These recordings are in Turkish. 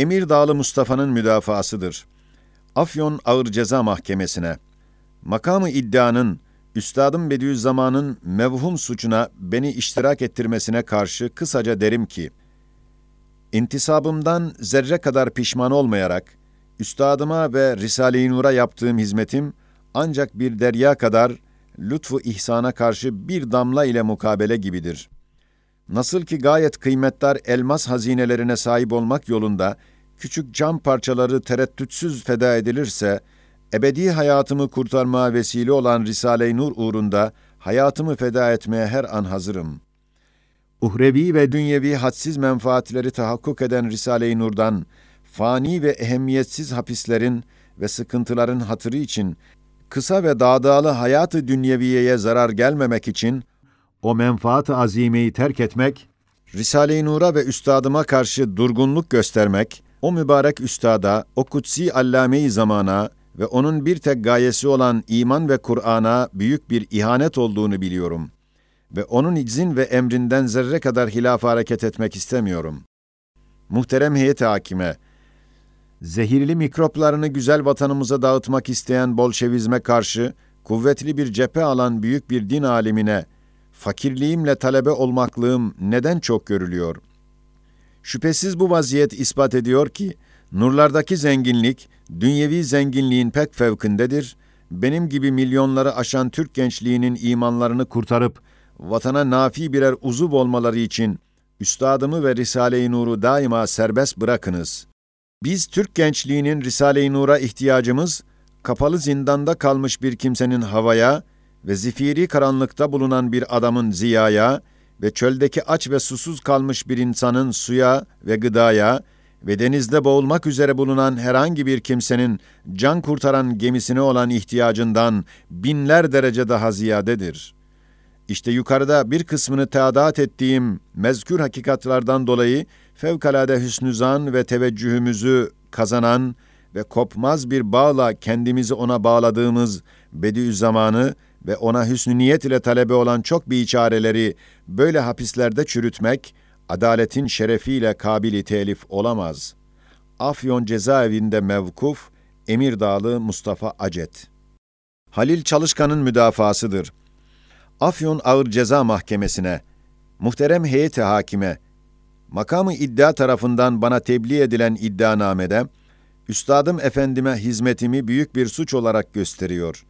Emir Dağlı Mustafa'nın müdafaasıdır. Afyon Ağır Ceza Mahkemesi'ne, makamı iddianın, Üstadım Bediüzzaman'ın mevhum suçuna beni iştirak ettirmesine karşı kısaca derim ki, intisabımdan zerre kadar pişman olmayarak, üstadıma ve Risale-i Nur'a yaptığım hizmetim, ancak bir derya kadar lütfu ihsana karşı bir damla ile mukabele gibidir. Nasıl ki gayet kıymetdar elmas hazinelerine sahip olmak yolunda küçük cam parçaları tereddütsüz feda edilirse, ebedi hayatımı kurtarmaya vesile olan Risale-i Nur uğrunda hayatımı feda etmeye her an hazırım. Uhrevi ve dünyevi hadsiz menfaatleri tahakkuk eden Risale-i Nur'dan, fani ve ehemmiyetsiz hapislerin ve sıkıntıların hatırı için, kısa ve dağdağlı hayatı dünyeviyeye zarar gelmemek için, o menfaat-ı azimeyi terk etmek, Risale-i Nur'a ve üstadıma karşı durgunluk göstermek, o mübarek üstada, o kutsi allame-i zamana ve onun bir tek gayesi olan iman ve Kur'an'a büyük bir ihanet olduğunu biliyorum. Ve onun izin ve emrinden zerre kadar hilaf hareket etmek istemiyorum. Muhterem heyet hakime, zehirli mikroplarını güzel vatanımıza dağıtmak isteyen Bolşevizme karşı kuvvetli bir cephe alan büyük bir din alimine fakirliğimle talebe olmaklığım neden çok görülüyor? Şüphesiz bu vaziyet ispat ediyor ki, nurlardaki zenginlik, dünyevi zenginliğin pek fevkindedir, benim gibi milyonları aşan Türk gençliğinin imanlarını kurtarıp, vatana nafi birer uzuv olmaları için, Üstadımı ve Risale-i Nur'u daima serbest bırakınız. Biz Türk gençliğinin Risale-i Nur'a ihtiyacımız, kapalı zindanda kalmış bir kimsenin havaya ve zifiri karanlıkta bulunan bir adamın ziyaya ve çöldeki aç ve susuz kalmış bir insanın suya ve gıdaya ve denizde boğulmak üzere bulunan herhangi bir kimsenin can kurtaran gemisine olan ihtiyacından binler derece daha ziyadedir. İşte yukarıda bir kısmını teadat ettiğim mezkür hakikatlardan dolayı fevkalade hüsnüzan ve teveccühümüzü kazanan ve kopmaz bir bağla kendimizi ona bağladığımız Bediüzzaman'ı ve ona hüsnü niyet ile talebe olan çok biçareleri böyle hapislerde çürütmek, adaletin şerefiyle kabili telif olamaz. Afyon cezaevinde mevkuf, Emirdağlı Mustafa Acet. Halil Çalışkan'ın müdafasıdır. Afyon Ağır Ceza Mahkemesi'ne, muhterem heyeti hakime, makamı iddia tarafından bana tebliğ edilen iddianamede, Üstadım Efendime hizmetimi büyük bir suç olarak gösteriyor.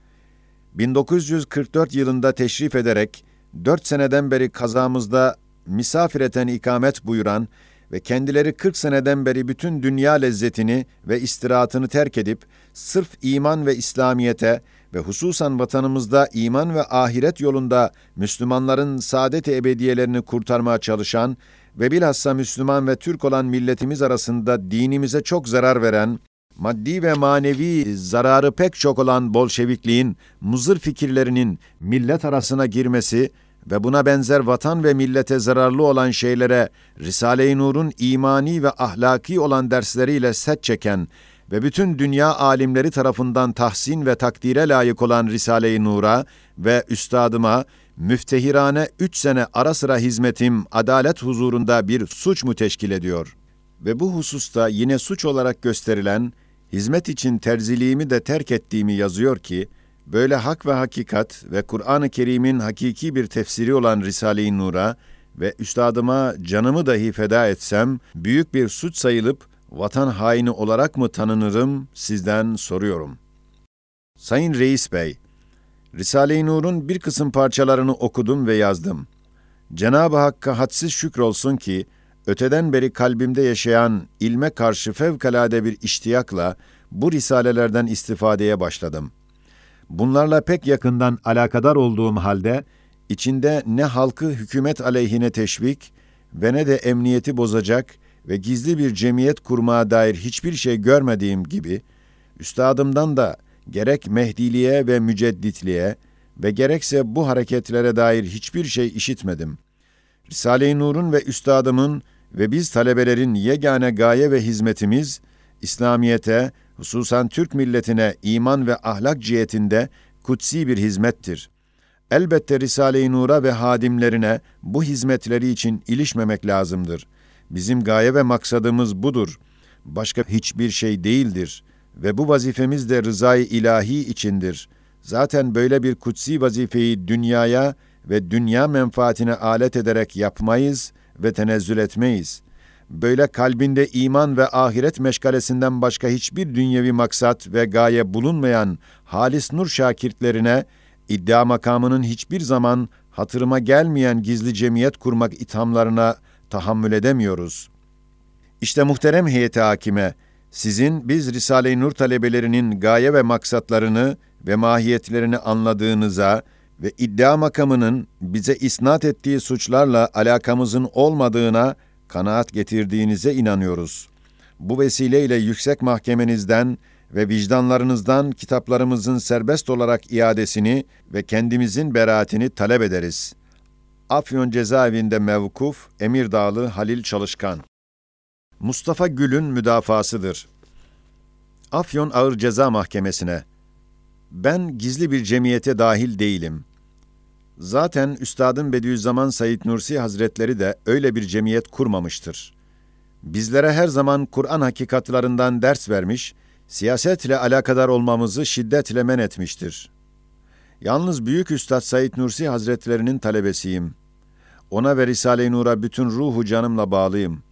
1944 yılında teşrif ederek, dört seneden beri kazamızda misafireten ikamet buyuran ve kendileri 40 seneden beri bütün dünya lezzetini ve istirahatını terk edip, sırf iman ve İslamiyete ve hususan vatanımızda iman ve ahiret yolunda Müslümanların saadet-i ebediyelerini kurtarmaya çalışan ve bilhassa Müslüman ve Türk olan milletimiz arasında dinimize çok zarar veren, maddi ve manevi zararı pek çok olan Bolşevikliğin muzır fikirlerinin millet arasına girmesi ve buna benzer vatan ve millete zararlı olan şeylere Risale-i Nur'un imani ve ahlaki olan dersleriyle set çeken ve bütün dünya alimleri tarafından tahsin ve takdire layık olan Risale-i Nur'a ve üstadıma müftehirane üç sene ara sıra hizmetim adalet huzurunda bir suç mu teşkil ediyor? Ve bu hususta yine suç olarak gösterilen hizmet için terziliğimi de terk ettiğimi yazıyor ki, böyle hak ve hakikat ve Kur'an-ı Kerim'in hakiki bir tefsiri olan Risale-i Nur'a ve üstadıma canımı dahi feda etsem, büyük bir suç sayılıp vatan haini olarak mı tanınırım sizden soruyorum. Sayın Reis Bey, Risale-i Nur'un bir kısım parçalarını okudum ve yazdım. Cenab-ı Hakk'a hadsiz şükrolsun ki, öteden beri kalbimde yaşayan ilme karşı fevkalade bir iştiyakla bu risalelerden istifadeye başladım. Bunlarla pek yakından alakadar olduğum halde, içinde ne halkı hükümet aleyhine teşvik ve ne de emniyeti bozacak ve gizli bir cemiyet kurmaya dair hiçbir şey görmediğim gibi, üstadımdan da gerek Mehdiliğe ve Mücedditliğe ve gerekse bu hareketlere dair hiçbir şey işitmedim. Risale-i Nur'un ve üstadımın ve biz talebelerin yegane gaye ve hizmetimiz, İslamiyete, hususan Türk milletine iman ve ahlak cihetinde kutsi bir hizmettir. Elbette Risale-i Nur'a ve hadimlerine bu hizmetleri için ilişmemek lazımdır. Bizim gaye ve maksadımız budur. başka hiçbir şey değildir ve bu vazifemiz de rızayı ilahi içindir. Zaten böyle bir kutsi vazifeyi dünyaya ve dünya menfaatine alet ederek yapmayız ve tenezzül etmeyiz. Böyle kalbinde iman ve ahiret meşgalesinden başka hiçbir dünyevi maksat ve gaye bulunmayan halis nur şakirtlerine iddia makamının hiçbir zaman hatırıma gelmeyen gizli cemiyet kurmak ithamlarına tahammül edemiyoruz. İşte muhterem heyeti hakime, sizin biz Risale-i Nur talebelerinin gaye ve maksatlarını ve mahiyetlerini anladığınıza ve iddia makamının bize isnat ettiği suçlarla alakamızın olmadığına kanaat getirdiğinize inanıyoruz. Bu vesileyle yüksek mahkemenizden ve vicdanlarınızdan kitaplarımızın serbest olarak iadesini ve kendimizin beraatini talep ederiz. Afyon cezaevinde mevkuf Emirdağlı Halil Çalışkan Mustafa Gül'ün müdafasıdır. Afyon Ağır Ceza Mahkemesi'ne Ben gizli bir cemiyete dahil değilim. Zaten Üstadım Bediüzzaman Said Nursi Hazretleri de öyle bir cemiyet kurmamıştır. Bizlere her zaman Kur'an hakikatlarından ders vermiş, siyasetle alakadar olmamızı şiddetle men etmiştir. Yalnız Büyük Üstad Said Nursi Hazretlerinin talebesiyim. Ona ve Risale-i Nur'a bütün ruhu canımla bağlıyım.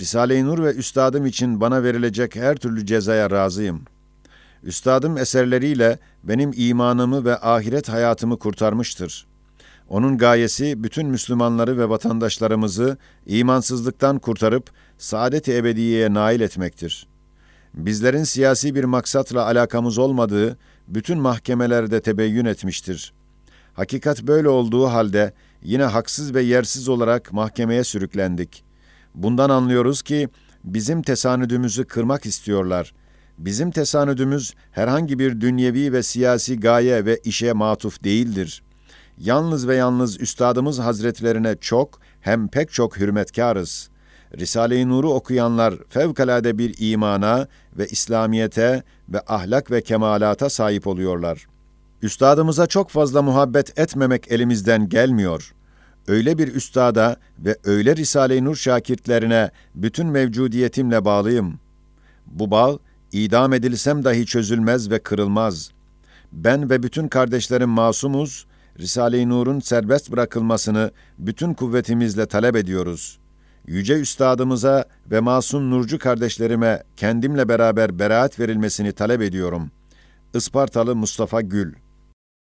Risale-i Nur ve Üstadım için bana verilecek her türlü cezaya razıyım. Üstadım eserleriyle benim imanımı ve ahiret hayatımı kurtarmıştır. Onun gayesi bütün Müslümanları ve vatandaşlarımızı imansızlıktan kurtarıp saadet-i ebediyeye nail etmektir.'' bizlerin siyasi bir maksatla alakamız olmadığı bütün mahkemelerde tebeyyün etmiştir. Hakikat böyle olduğu halde yine haksız ve yersiz olarak mahkemeye sürüklendik. Bundan anlıyoruz ki bizim tesanüdümüzü kırmak istiyorlar. Bizim tesanüdümüz herhangi bir dünyevi ve siyasi gaye ve işe matuf değildir. Yalnız ve yalnız üstadımız hazretlerine çok hem pek çok hürmetkarız.'' Risale-i Nur'u okuyanlar fevkalade bir imana ve İslamiyete ve ahlak ve kemalata sahip oluyorlar. Üstadımıza çok fazla muhabbet etmemek elimizden gelmiyor. Öyle bir üstada ve öyle Risale-i Nur şakirtlerine bütün mevcudiyetimle bağlıyım. Bu bağ, idam edilsem dahi çözülmez ve kırılmaz. Ben ve bütün kardeşlerim masumuz, Risale-i Nur'un serbest bırakılmasını bütün kuvvetimizle talep ediyoruz.'' Yüce Üstadımıza ve masum Nurcu kardeşlerime kendimle beraber beraat verilmesini talep ediyorum. Ispartalı Mustafa Gül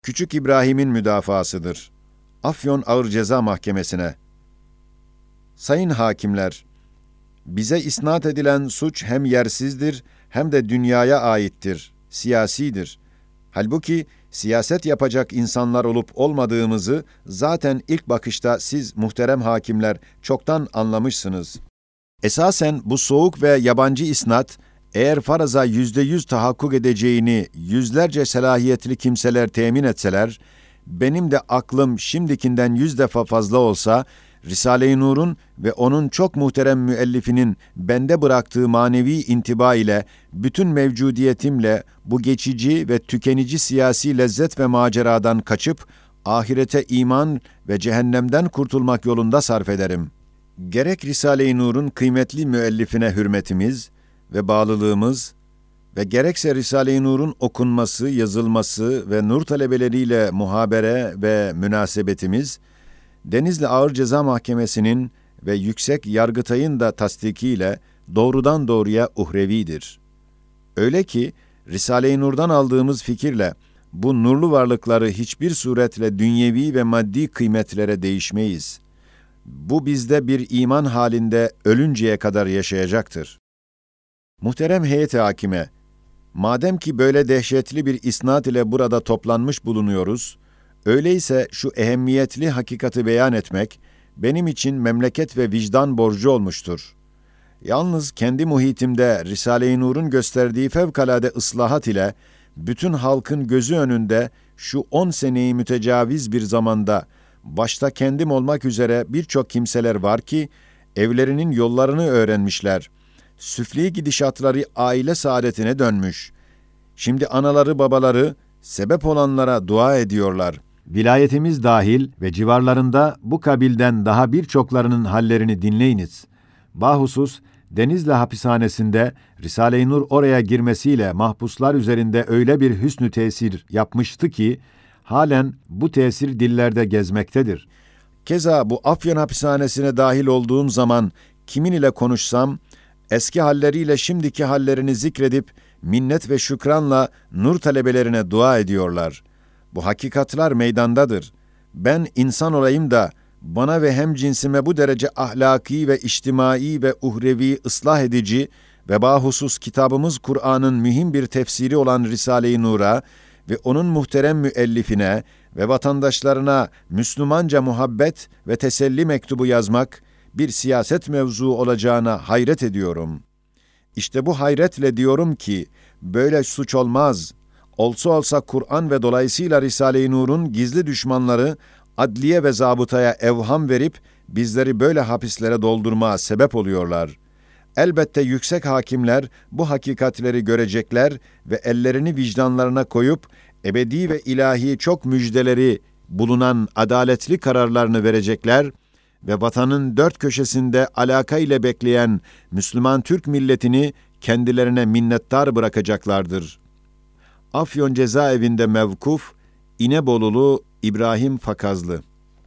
Küçük İbrahim'in müdafasıdır. Afyon Ağır Ceza Mahkemesi'ne Sayın hakimler, bize isnat edilen suç hem yersizdir hem de dünyaya aittir, siyasidir. Halbuki siyaset yapacak insanlar olup olmadığımızı zaten ilk bakışta siz muhterem hakimler çoktan anlamışsınız. Esasen bu soğuk ve yabancı isnat, eğer faraza yüzde yüz tahakkuk edeceğini yüzlerce selahiyetli kimseler temin etseler, benim de aklım şimdikinden yüz defa fazla olsa, Risale-i Nur'un ve onun çok muhterem müellifinin bende bıraktığı manevi intiba ile bütün mevcudiyetimle bu geçici ve tükenici siyasi lezzet ve maceradan kaçıp ahirete iman ve cehennemden kurtulmak yolunda sarf ederim. Gerek Risale-i Nur'un kıymetli müellifine hürmetimiz ve bağlılığımız ve gerekse Risale-i Nur'un okunması, yazılması ve nur talebeleriyle muhabere ve münasebetimiz Denizli Ağır Ceza Mahkemesi'nin ve Yüksek Yargıtay'ın da tasdikiyle doğrudan doğruya uhrevidir. Öyle ki Risale-i Nur'dan aldığımız fikirle bu nurlu varlıkları hiçbir suretle dünyevi ve maddi kıymetlere değişmeyiz. Bu bizde bir iman halinde ölünceye kadar yaşayacaktır. Muhterem heyet hakime, madem ki böyle dehşetli bir isnat ile burada toplanmış bulunuyoruz, Öyleyse şu ehemmiyetli hakikati beyan etmek benim için memleket ve vicdan borcu olmuştur. Yalnız kendi muhitimde Risale-i Nur'un gösterdiği fevkalade ıslahat ile bütün halkın gözü önünde şu on seneyi mütecaviz bir zamanda başta kendim olmak üzere birçok kimseler var ki evlerinin yollarını öğrenmişler. Süfli gidişatları aile saadetine dönmüş. Şimdi anaları babaları sebep olanlara dua ediyorlar.'' Vilayetimiz dahil ve civarlarında bu kabilden daha birçoklarının hallerini dinleyiniz. Bahusus Denizli hapishanesinde Risale-i Nur oraya girmesiyle mahpuslar üzerinde öyle bir hüsnü tesir yapmıştı ki, halen bu tesir dillerde gezmektedir. Keza bu Afyon hapishanesine dahil olduğum zaman kimin ile konuşsam, eski halleriyle şimdiki hallerini zikredip minnet ve şükranla nur talebelerine dua ediyorlar. Bu hakikatlar meydandadır. Ben insan olayım da bana ve hem cinsime bu derece ahlaki ve içtimai ve uhrevi ıslah edici ve bahusus kitabımız Kur'an'ın mühim bir tefsiri olan Risale-i Nur'a ve onun muhterem müellifine ve vatandaşlarına Müslümanca muhabbet ve teselli mektubu yazmak bir siyaset mevzu olacağına hayret ediyorum. İşte bu hayretle diyorum ki böyle suç olmaz. Olsa olsa Kur'an ve dolayısıyla Risale-i Nur'un gizli düşmanları adliye ve zabıtaya evham verip bizleri böyle hapislere doldurmaya sebep oluyorlar. Elbette yüksek hakimler bu hakikatleri görecekler ve ellerini vicdanlarına koyup ebedi ve ilahi çok müjdeleri bulunan adaletli kararlarını verecekler ve vatanın dört köşesinde alaka ile bekleyen Müslüman Türk milletini kendilerine minnettar bırakacaklardır. Afyon cezaevinde mevkuf İnebolulu İbrahim Fakazlı